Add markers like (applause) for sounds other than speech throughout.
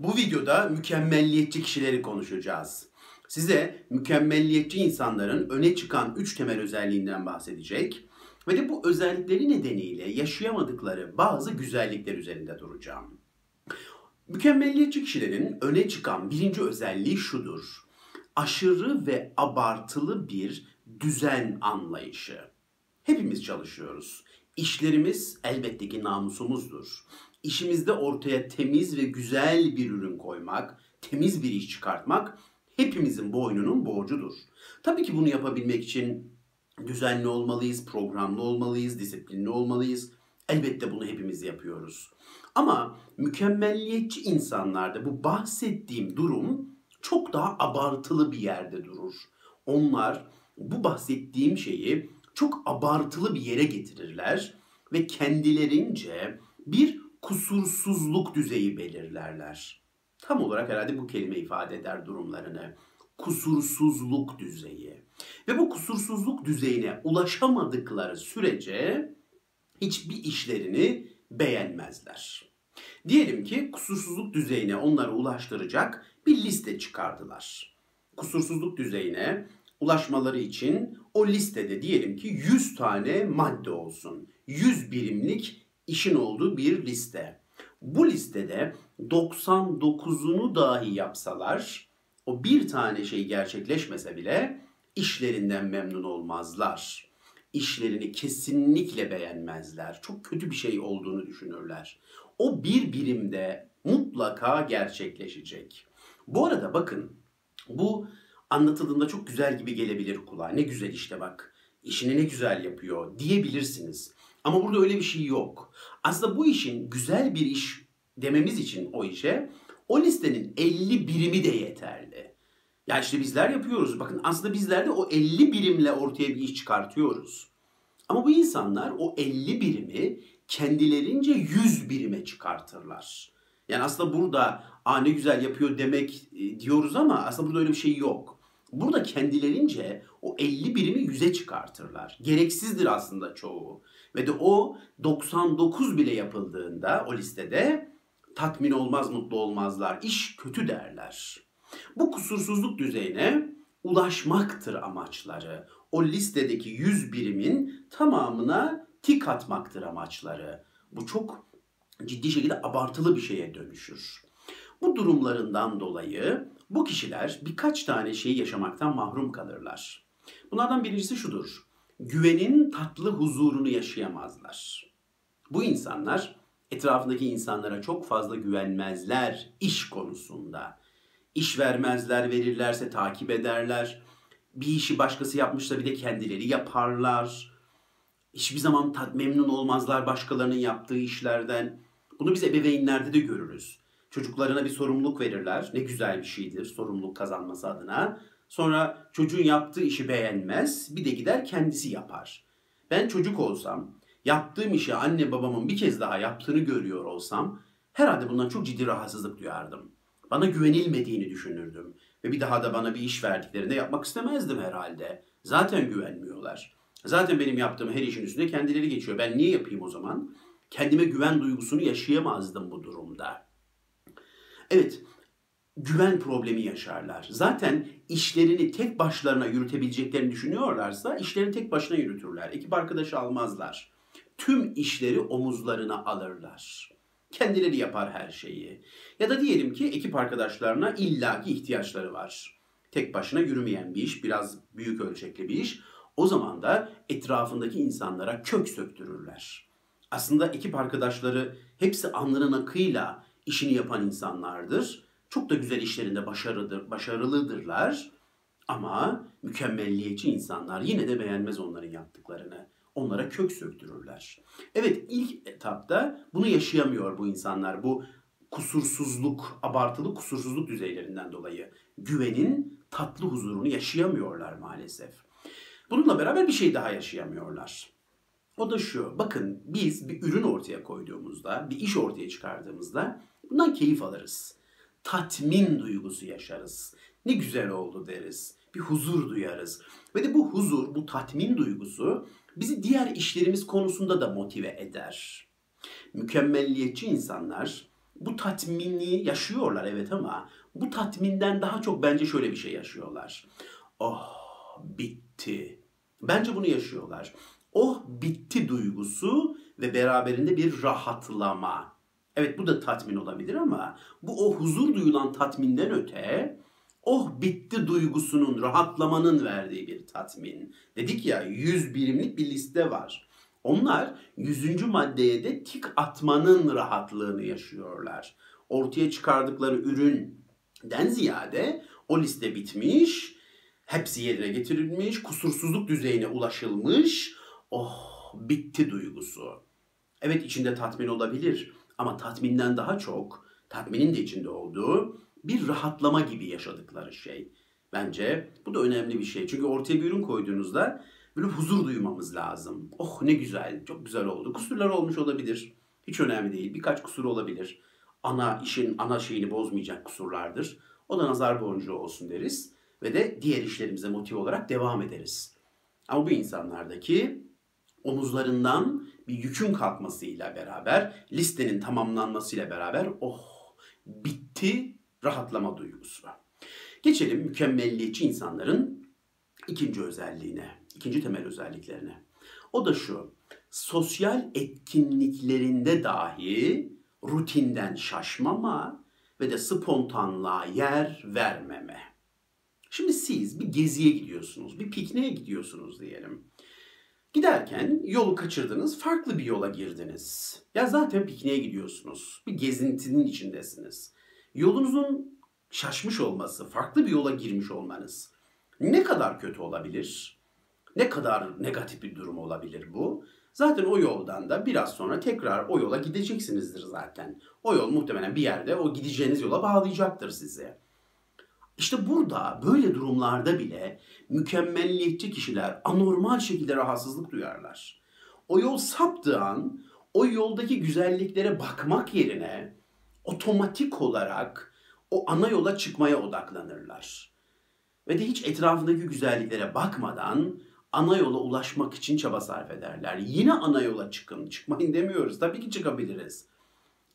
Bu videoda mükemmelliyetçi kişileri konuşacağız. Size mükemmelliyetçi insanların öne çıkan 3 temel özelliğinden bahsedecek ve de bu özellikleri nedeniyle yaşayamadıkları bazı güzellikler üzerinde duracağım. Mükemmelliyetçi kişilerin öne çıkan birinci özelliği şudur. Aşırı ve abartılı bir düzen anlayışı. Hepimiz çalışıyoruz. İşlerimiz elbette ki namusumuzdur. İşimizde ortaya temiz ve güzel bir ürün koymak, temiz bir iş çıkartmak hepimizin boynunun borcudur. Tabii ki bunu yapabilmek için düzenli olmalıyız, programlı olmalıyız, disiplinli olmalıyız. Elbette bunu hepimiz yapıyoruz. Ama mükemmelliyetçi insanlarda bu bahsettiğim durum çok daha abartılı bir yerde durur. Onlar bu bahsettiğim şeyi çok abartılı bir yere getirirler ve kendilerince bir kusursuzluk düzeyi belirlerler. Tam olarak herhalde bu kelime ifade eder durumlarını. Kusursuzluk düzeyi. Ve bu kusursuzluk düzeyine ulaşamadıkları sürece hiçbir işlerini beğenmezler. Diyelim ki kusursuzluk düzeyine onları ulaştıracak bir liste çıkardılar. Kusursuzluk düzeyine ulaşmaları için o listede diyelim ki 100 tane madde olsun. 100 birimlik işin olduğu bir liste. Bu listede 99'unu dahi yapsalar o bir tane şey gerçekleşmese bile işlerinden memnun olmazlar. İşlerini kesinlikle beğenmezler. Çok kötü bir şey olduğunu düşünürler. O bir birimde mutlaka gerçekleşecek. Bu arada bakın bu anlatıldığında çok güzel gibi gelebilir kulağa. Ne güzel işte bak. İşini ne güzel yapıyor diyebilirsiniz. Ama burada öyle bir şey yok. Aslında bu işin güzel bir iş dememiz için o işe o listenin 50 birimi de yeterli. Ya işte bizler yapıyoruz. Bakın aslında bizler de o 50 birimle ortaya bir iş çıkartıyoruz. Ama bu insanlar o 50 birimi kendilerince 100 birime çıkartırlar. Yani aslında burada Aa, ne güzel yapıyor demek e, diyoruz ama aslında burada öyle bir şey yok. Burada kendilerince o 50 birimi 100'e çıkartırlar. Gereksizdir aslında çoğu. Ve de o 99 bile yapıldığında o listede tatmin olmaz, mutlu olmazlar. İş kötü derler. Bu kusursuzluk düzeyine ulaşmaktır amaçları. O listedeki 100 birimin tamamına tik atmaktır amaçları. Bu çok ciddi şekilde abartılı bir şeye dönüşür. Bu durumlarından dolayı bu kişiler birkaç tane şeyi yaşamaktan mahrum kalırlar. Bunlardan birincisi şudur. Güvenin tatlı huzurunu yaşayamazlar. Bu insanlar etrafındaki insanlara çok fazla güvenmezler iş konusunda. İş vermezler, verirlerse takip ederler. Bir işi başkası yapmışsa bir de kendileri yaparlar. Hiçbir zaman memnun olmazlar başkalarının yaptığı işlerden. Bunu biz ebeveynlerde de görürüz. Çocuklarına bir sorumluluk verirler. Ne güzel bir şeydir sorumluluk kazanması adına. Sonra çocuğun yaptığı işi beğenmez. Bir de gider kendisi yapar. Ben çocuk olsam, yaptığım işi anne babamın bir kez daha yaptığını görüyor olsam herhalde bundan çok ciddi rahatsızlık duyardım. Bana güvenilmediğini düşünürdüm. Ve bir daha da bana bir iş verdiklerinde yapmak istemezdim herhalde. Zaten güvenmiyorlar. Zaten benim yaptığım her işin üstüne kendileri geçiyor. Ben niye yapayım o zaman? Kendime güven duygusunu yaşayamazdım bu durumda. Evet, güven problemi yaşarlar. Zaten işlerini tek başlarına yürütebileceklerini düşünüyorlarsa işlerini tek başına yürütürler. Ekip arkadaşı almazlar. Tüm işleri omuzlarına alırlar. Kendileri yapar her şeyi. Ya da diyelim ki ekip arkadaşlarına illaki ihtiyaçları var. Tek başına yürümeyen bir iş, biraz büyük ölçekli bir iş. O zaman da etrafındaki insanlara kök söktürürler. Aslında ekip arkadaşları hepsi alnının akıyla işini yapan insanlardır. Çok da güzel işlerinde başarılıdır, başarılıdırlar. Ama mükemmelliyetçi insanlar yine de beğenmez onların yaptıklarını. Onlara kök söktürürler. Evet ilk etapta bunu yaşayamıyor bu insanlar. Bu kusursuzluk, abartılı kusursuzluk düzeylerinden dolayı güvenin tatlı huzurunu yaşayamıyorlar maalesef. Bununla beraber bir şey daha yaşayamıyorlar. O da şu, bakın biz bir ürün ortaya koyduğumuzda, bir iş ortaya çıkardığımızda bundan keyif alırız. Tatmin duygusu yaşarız. Ne güzel oldu deriz. Bir huzur duyarız. Ve de bu huzur, bu tatmin duygusu bizi diğer işlerimiz konusunda da motive eder. Mükemmelliyetçi insanlar bu tatmini yaşıyorlar evet ama bu tatminden daha çok bence şöyle bir şey yaşıyorlar. Oh bitti. Bence bunu yaşıyorlar. Oh bitti duygusu ve beraberinde bir rahatlama. Evet bu da tatmin olabilir ama bu o huzur duyulan tatminden öte oh bitti duygusunun, rahatlamanın verdiği bir tatmin. Dedik ya 100 birimlik bir liste var. Onlar 100. maddeye de tik atmanın rahatlığını yaşıyorlar. Ortaya çıkardıkları üründen ziyade o liste bitmiş, hepsi yerine getirilmiş, kusursuzluk düzeyine ulaşılmış. Oh bitti duygusu. Evet içinde tatmin olabilir ama tatminden daha çok, tatminin de içinde olduğu bir rahatlama gibi yaşadıkları şey. Bence bu da önemli bir şey. Çünkü ortaya bir ürün koyduğunuzda böyle huzur duymamız lazım. Oh ne güzel, çok güzel oldu. Kusurlar olmuş olabilir. Hiç önemli değil. Birkaç kusur olabilir. Ana işin ana şeyini bozmayacak kusurlardır. O da nazar boncuğu olsun deriz. Ve de diğer işlerimize motiv olarak devam ederiz. Ama bu insanlardaki omuzlarından bir yükün kalkmasıyla beraber, listenin tamamlanmasıyla beraber oh bitti rahatlama duygusu. Geçelim mükemmelliyetçi insanların ikinci özelliğine, ikinci temel özelliklerine. O da şu, sosyal etkinliklerinde dahi rutinden şaşmama ve de spontanlığa yer vermeme. Şimdi siz bir geziye gidiyorsunuz, bir pikniğe gidiyorsunuz diyelim. Giderken yolu kaçırdınız, farklı bir yola girdiniz. Ya zaten pikniğe gidiyorsunuz. Bir gezintinin içindesiniz. Yolunuzun şaşmış olması, farklı bir yola girmiş olmanız ne kadar kötü olabilir? Ne kadar negatif bir durum olabilir bu? Zaten o yoldan da biraz sonra tekrar o yola gideceksinizdir zaten. O yol muhtemelen bir yerde o gideceğiniz yola bağlayacaktır sizi. İşte burada böyle durumlarda bile mükemmelliyetçi kişiler anormal şekilde rahatsızlık duyarlar. O yol saptığı an o yoldaki güzelliklere bakmak yerine otomatik olarak o ana yola çıkmaya odaklanırlar. Ve de hiç etrafındaki güzelliklere bakmadan ana yola ulaşmak için çaba sarf ederler. Yine ana yola çıkın, çıkmayın demiyoruz. Tabii ki çıkabiliriz.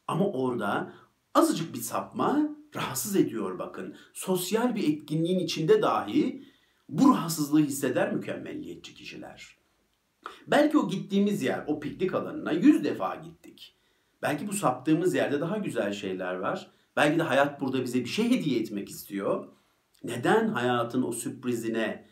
Ama orada azıcık bir sapma rahatsız ediyor bakın. Sosyal bir etkinliğin içinde dahi bu rahatsızlığı hisseder mükemmelliyetçi kişiler. Belki o gittiğimiz yer, o piknik alanına yüz defa gittik. Belki bu saptığımız yerde daha güzel şeyler var. Belki de hayat burada bize bir şey hediye etmek istiyor. Neden hayatın o sürprizine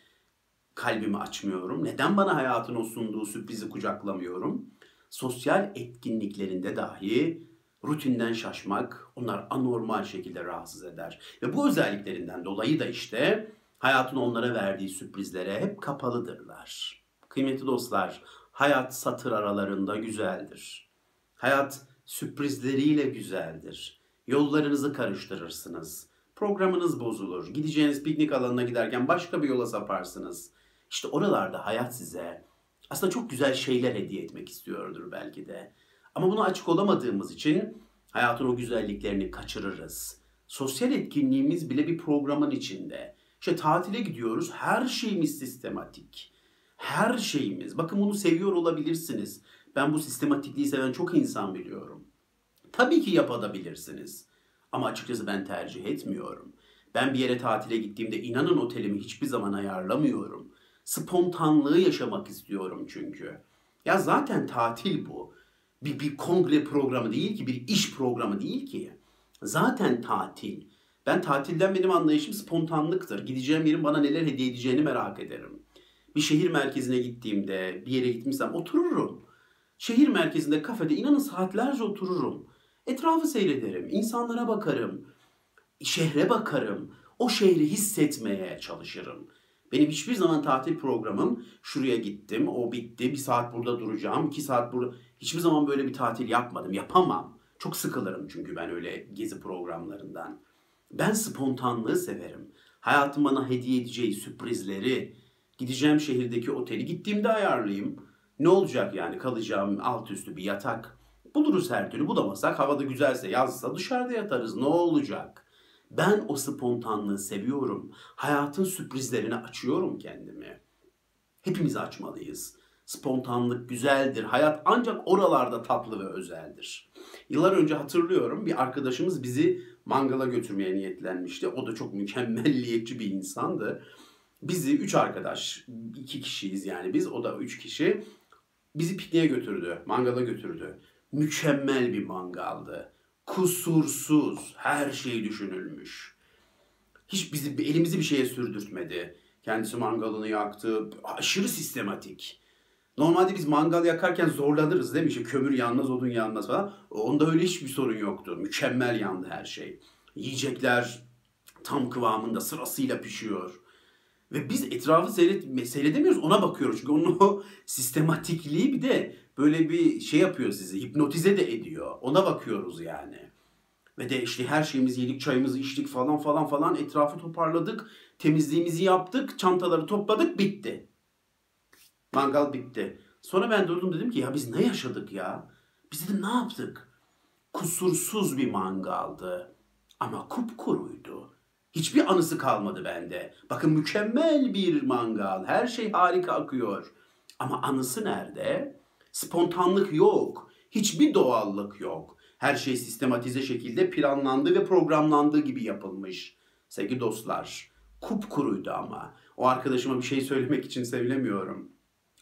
kalbimi açmıyorum? Neden bana hayatın o sunduğu sürprizi kucaklamıyorum? Sosyal etkinliklerinde dahi rutinden şaşmak onlar anormal şekilde rahatsız eder. Ve bu özelliklerinden dolayı da işte hayatın onlara verdiği sürprizlere hep kapalıdırlar. Kıymetli dostlar, hayat satır aralarında güzeldir. Hayat sürprizleriyle güzeldir. Yollarınızı karıştırırsınız. Programınız bozulur. Gideceğiniz piknik alanına giderken başka bir yola saparsınız. İşte oralarda hayat size aslında çok güzel şeyler hediye etmek istiyordur belki de. Ama buna açık olamadığımız için hayatın o güzelliklerini kaçırırız. Sosyal etkinliğimiz bile bir programın içinde. İşte tatile gidiyoruz, her şeyimiz sistematik. Her şeyimiz. Bakın bunu seviyor olabilirsiniz. Ben bu sistematikliği seven çok insan biliyorum. Tabii ki yapabilirsiniz. Ama açıkçası ben tercih etmiyorum. Ben bir yere tatile gittiğimde inanın otelimi hiçbir zaman ayarlamıyorum. Spontanlığı yaşamak istiyorum çünkü. Ya zaten tatil bu bir, bir kongre programı değil ki, bir iş programı değil ki. Zaten tatil. Ben tatilden benim anlayışım spontanlıktır. Gideceğim yerin bana neler hediye edeceğini merak ederim. Bir şehir merkezine gittiğimde, bir yere gitmişsem otururum. Şehir merkezinde kafede inanın saatlerce otururum. Etrafı seyrederim, insanlara bakarım, şehre bakarım, o şehri hissetmeye çalışırım. Benim hiçbir zaman tatil programım şuraya gittim, o bitti, bir saat burada duracağım, iki saat burada. Hiçbir zaman böyle bir tatil yapmadım, yapamam. Çok sıkılırım çünkü ben öyle gezi programlarından. Ben spontanlığı severim. Hayatım bana hediye edeceği sürprizleri, gideceğim şehirdeki oteli gittiğimde ayarlayayım. Ne olacak yani kalacağım alt üstü bir yatak. Buluruz her türlü bulamasak havada güzelse yazsa dışarıda yatarız ne olacak? Ben o spontanlığı seviyorum. Hayatın sürprizlerini açıyorum kendimi. Hepimiz açmalıyız. Spontanlık güzeldir. Hayat ancak oralarda tatlı ve özeldir. Yıllar önce hatırlıyorum bir arkadaşımız bizi mangala götürmeye niyetlenmişti. O da çok mükemmelliyetçi bir insandı. Bizi üç arkadaş, iki kişiyiz yani biz, o da üç kişi. Bizi pikniğe götürdü, mangala götürdü. Mükemmel bir mangaldı. Kusursuz, her şey düşünülmüş. Hiç bizi, elimizi bir şeye sürdürtmedi. Kendisi mangalını yaktı, aşırı sistematik. Normalde biz mangal yakarken zorlanırız değil mi? İşte kömür yanmaz, odun yanmaz falan. Onda öyle hiçbir sorun yoktu. Mükemmel yandı her şey. Yiyecekler tam kıvamında sırasıyla pişiyor. Ve biz etrafı seyret, seyredemiyoruz ona bakıyoruz. Çünkü onun o (laughs) sistematikliği bir de böyle bir şey yapıyor sizi. Hipnotize de ediyor. Ona bakıyoruz yani. Ve de işte her şeyimizi yedik, çayımızı içtik falan falan falan. Etrafı toparladık. Temizliğimizi yaptık. Çantaları topladık. Bitti. Mangal bitti. Sonra ben durdum dedim ki ya biz ne yaşadık ya? Biz dedim ne yaptık? Kusursuz bir mangaldı. Ama kupkuruydu. Hiçbir anısı kalmadı bende. Bakın mükemmel bir mangal. Her şey harika akıyor. Ama anısı nerede? Spontanlık yok. Hiçbir doğallık yok. Her şey sistematize şekilde planlandı ve programlandığı gibi yapılmış. Sevgili dostlar, kupkuruydu ama. O arkadaşıma bir şey söylemek için söylemiyorum.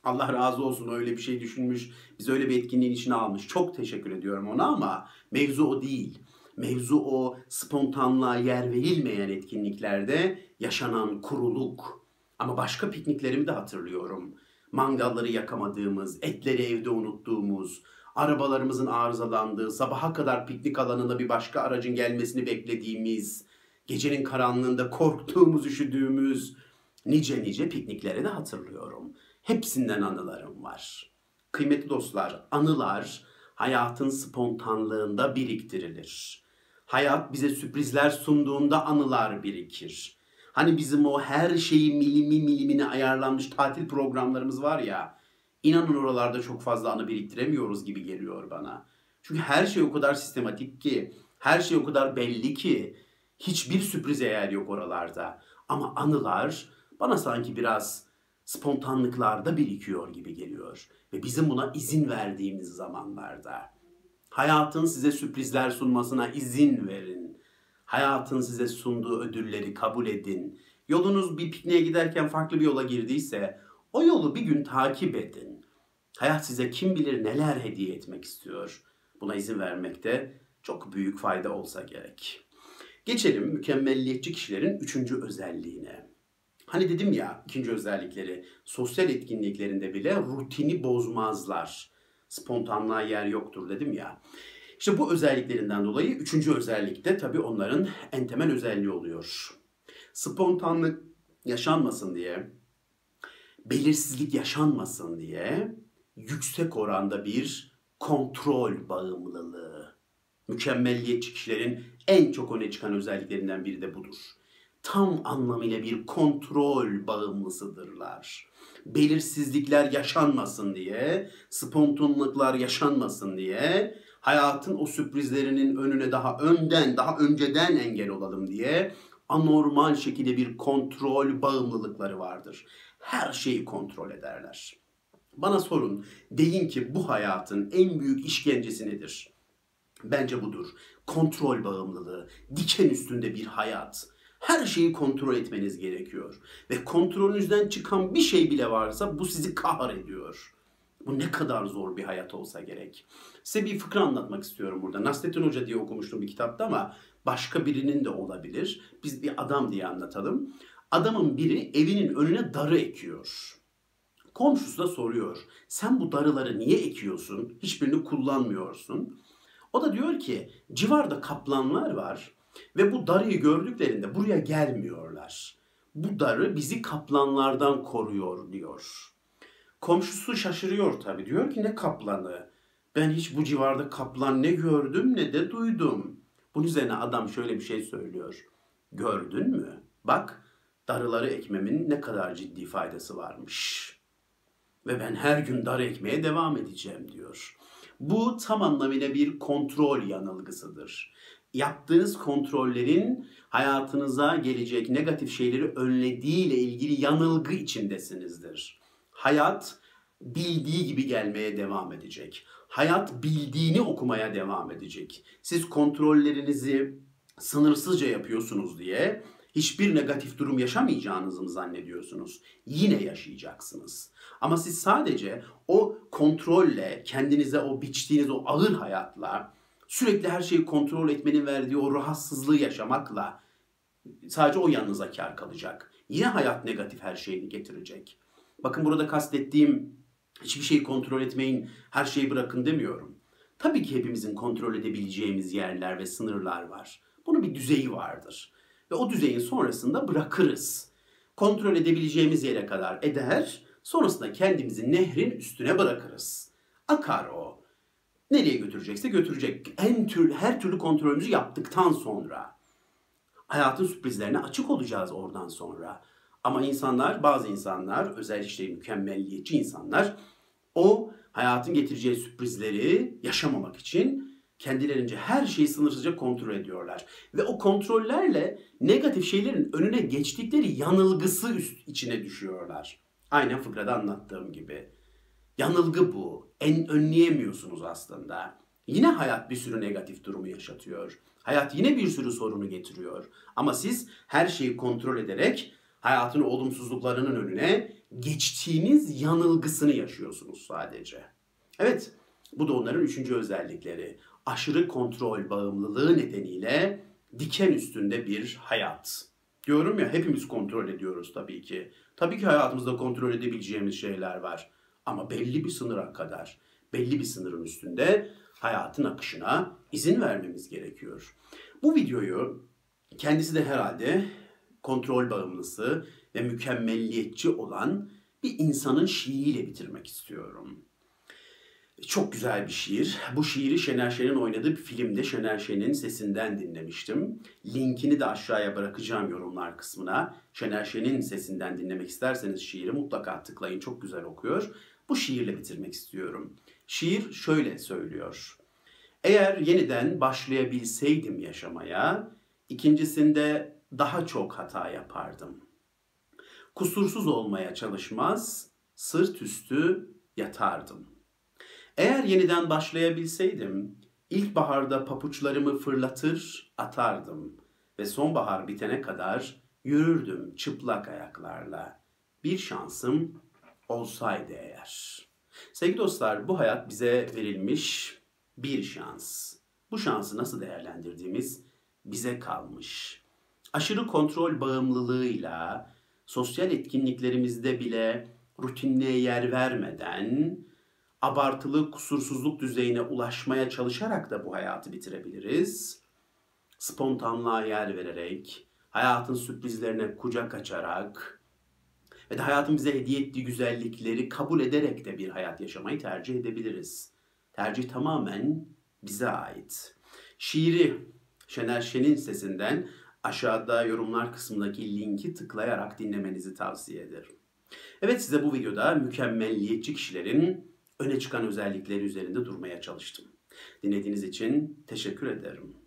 Allah razı olsun öyle bir şey düşünmüş, biz öyle bir etkinliğin içine almış. Çok teşekkür ediyorum ona ama mevzu o değil. Mevzu o spontanlığa yer verilmeyen etkinliklerde yaşanan kuruluk. Ama başka pikniklerimi de hatırlıyorum. Mangalları yakamadığımız, etleri evde unuttuğumuz, arabalarımızın arızalandığı, sabaha kadar piknik alanında bir başka aracın gelmesini beklediğimiz, gecenin karanlığında korktuğumuz, üşüdüğümüz nice nice piknikleri de hatırlıyorum. Hepsinden anılarım var. Kıymetli dostlar, anılar hayatın spontanlığında biriktirilir. Hayat bize sürprizler sunduğunda anılar birikir. Hani bizim o her şeyi milimi milimine ayarlanmış tatil programlarımız var ya. İnanın oralarda çok fazla anı biriktiremiyoruz gibi geliyor bana. Çünkü her şey o kadar sistematik ki, her şey o kadar belli ki hiçbir sürprize yer yok oralarda. Ama anılar bana sanki biraz spontanlıklarda birikiyor gibi geliyor. Ve bizim buna izin verdiğimiz zamanlarda. Hayatın size sürprizler sunmasına izin verin. Hayatın size sunduğu ödülleri kabul edin. Yolunuz bir pikniğe giderken farklı bir yola girdiyse o yolu bir gün takip edin. Hayat size kim bilir neler hediye etmek istiyor. Buna izin vermekte çok büyük fayda olsa gerek. Geçelim mükemmelliyetçi kişilerin üçüncü özelliğine. Hani dedim ya ikinci özellikleri sosyal etkinliklerinde bile rutini bozmazlar. Spontanlığa yer yoktur dedim ya. İşte bu özelliklerinden dolayı üçüncü özellikte tabii onların en temel özelliği oluyor. Spontanlık yaşanmasın diye, belirsizlik yaşanmasın diye yüksek oranda bir kontrol bağımlılığı. Mükemmelliyetçi kişilerin en çok öne çıkan özelliklerinden biri de budur tam anlamıyla bir kontrol bağımlısıdırlar. Belirsizlikler yaşanmasın diye, spontanlıklar yaşanmasın diye, hayatın o sürprizlerinin önüne daha önden, daha önceden engel olalım diye anormal şekilde bir kontrol bağımlılıkları vardır. Her şeyi kontrol ederler. Bana sorun, deyin ki bu hayatın en büyük işkencesi nedir? Bence budur. Kontrol bağımlılığı, diken üstünde bir hayat her şeyi kontrol etmeniz gerekiyor. Ve kontrolünüzden çıkan bir şey bile varsa bu sizi kahrediyor. Bu ne kadar zor bir hayat olsa gerek. Size bir fıkra anlatmak istiyorum burada. Nasrettin Hoca diye okumuştum bir kitapta ama başka birinin de olabilir. Biz bir adam diye anlatalım. Adamın biri evinin önüne darı ekiyor. Komşusu da soruyor. Sen bu darıları niye ekiyorsun? Hiçbirini kullanmıyorsun. O da diyor ki civarda kaplanlar var. Ve bu darıyı gördüklerinde buraya gelmiyorlar. Bu darı bizi kaplanlardan koruyor diyor. Komşusu şaşırıyor tabi. Diyor ki ne kaplanı? Ben hiç bu civarda kaplan ne gördüm ne de duydum. Bunun üzerine adam şöyle bir şey söylüyor. Gördün mü? Bak darıları ekmemin ne kadar ciddi faydası varmış. Ve ben her gün dar ekmeye devam edeceğim diyor. Bu tam anlamıyla bir kontrol yanılgısıdır yaptığınız kontrollerin hayatınıza gelecek negatif şeyleri önlediği ile ilgili yanılgı içindesinizdir. Hayat bildiği gibi gelmeye devam edecek. hayat bildiğini okumaya devam edecek. Siz kontrollerinizi sınırsızca yapıyorsunuz diye hiçbir negatif durum yaşamayacağınızı mı zannediyorsunuz? Yine yaşayacaksınız. Ama siz sadece o kontrolle, kendinize o biçtiğiniz o ağır hayatla, sürekli her şeyi kontrol etmenin verdiği o rahatsızlığı yaşamakla sadece o yanınıza kar kalacak. Yine hayat negatif her şeyini getirecek. Bakın burada kastettiğim hiçbir şeyi kontrol etmeyin, her şeyi bırakın demiyorum. Tabii ki hepimizin kontrol edebileceğimiz yerler ve sınırlar var. Bunun bir düzeyi vardır. Ve o düzeyin sonrasında bırakırız. Kontrol edebileceğimiz yere kadar eder, sonrasında kendimizi nehrin üstüne bırakırız. Akar o. Nereye götürecekse götürecek. En tür, her türlü kontrolümüzü yaptıktan sonra. Hayatın sürprizlerine açık olacağız oradan sonra. Ama insanlar, bazı insanlar, özel işte mükemmelliyetçi insanlar o hayatın getireceği sürprizleri yaşamamak için kendilerince her şeyi sınırsızca kontrol ediyorlar. Ve o kontrollerle negatif şeylerin önüne geçtikleri yanılgısı üst içine düşüyorlar. Aynen fıkrada anlattığım gibi. Yanılgı bu. En önleyemiyorsunuz aslında. Yine hayat bir sürü negatif durumu yaşatıyor. Hayat yine bir sürü sorunu getiriyor. Ama siz her şeyi kontrol ederek hayatın olumsuzluklarının önüne geçtiğiniz yanılgısını yaşıyorsunuz sadece. Evet, bu da onların üçüncü özellikleri. Aşırı kontrol bağımlılığı nedeniyle diken üstünde bir hayat. Diyorum ya hepimiz kontrol ediyoruz tabii ki. Tabii ki hayatımızda kontrol edebileceğimiz şeyler var. Ama belli bir sınıra kadar, belli bir sınırın üstünde hayatın akışına izin vermemiz gerekiyor. Bu videoyu kendisi de herhalde kontrol bağımlısı ve mükemmelliyetçi olan bir insanın şiiriyle bitirmek istiyorum. Çok güzel bir şiir. Bu şiiri Şener Şen'in oynadığı bir filmde Şener Şen'in sesinden dinlemiştim. Linkini de aşağıya bırakacağım yorumlar kısmına. Şener Şen'in sesinden dinlemek isterseniz şiiri mutlaka tıklayın. Çok güzel okuyor. Bu şiirle bitirmek istiyorum. Şiir şöyle söylüyor. Eğer yeniden başlayabilseydim yaşamaya, ikincisinde daha çok hata yapardım. Kusursuz olmaya çalışmaz, sırt üstü yatardım. Eğer yeniden başlayabilseydim, ilkbaharda papuçlarımı fırlatır atardım ve sonbahar bitene kadar yürürdüm çıplak ayaklarla. Bir şansım olsaydı eğer. Sevgili dostlar, bu hayat bize verilmiş bir şans. Bu şansı nasıl değerlendirdiğimiz bize kalmış. Aşırı kontrol bağımlılığıyla sosyal etkinliklerimizde bile rutinliğe yer vermeden abartılı kusursuzluk düzeyine ulaşmaya çalışarak da bu hayatı bitirebiliriz. Spontanlığa yer vererek, hayatın sürprizlerine kucak açarak ve de hayatın bize hediye ettiği güzellikleri kabul ederek de bir hayat yaşamayı tercih edebiliriz. Tercih tamamen bize ait. Şiiri Şener Şen'in sesinden aşağıda yorumlar kısmındaki linki tıklayarak dinlemenizi tavsiye ederim. Evet size bu videoda mükemmelliyetçi kişilerin öne çıkan özellikleri üzerinde durmaya çalıştım. Dinlediğiniz için teşekkür ederim.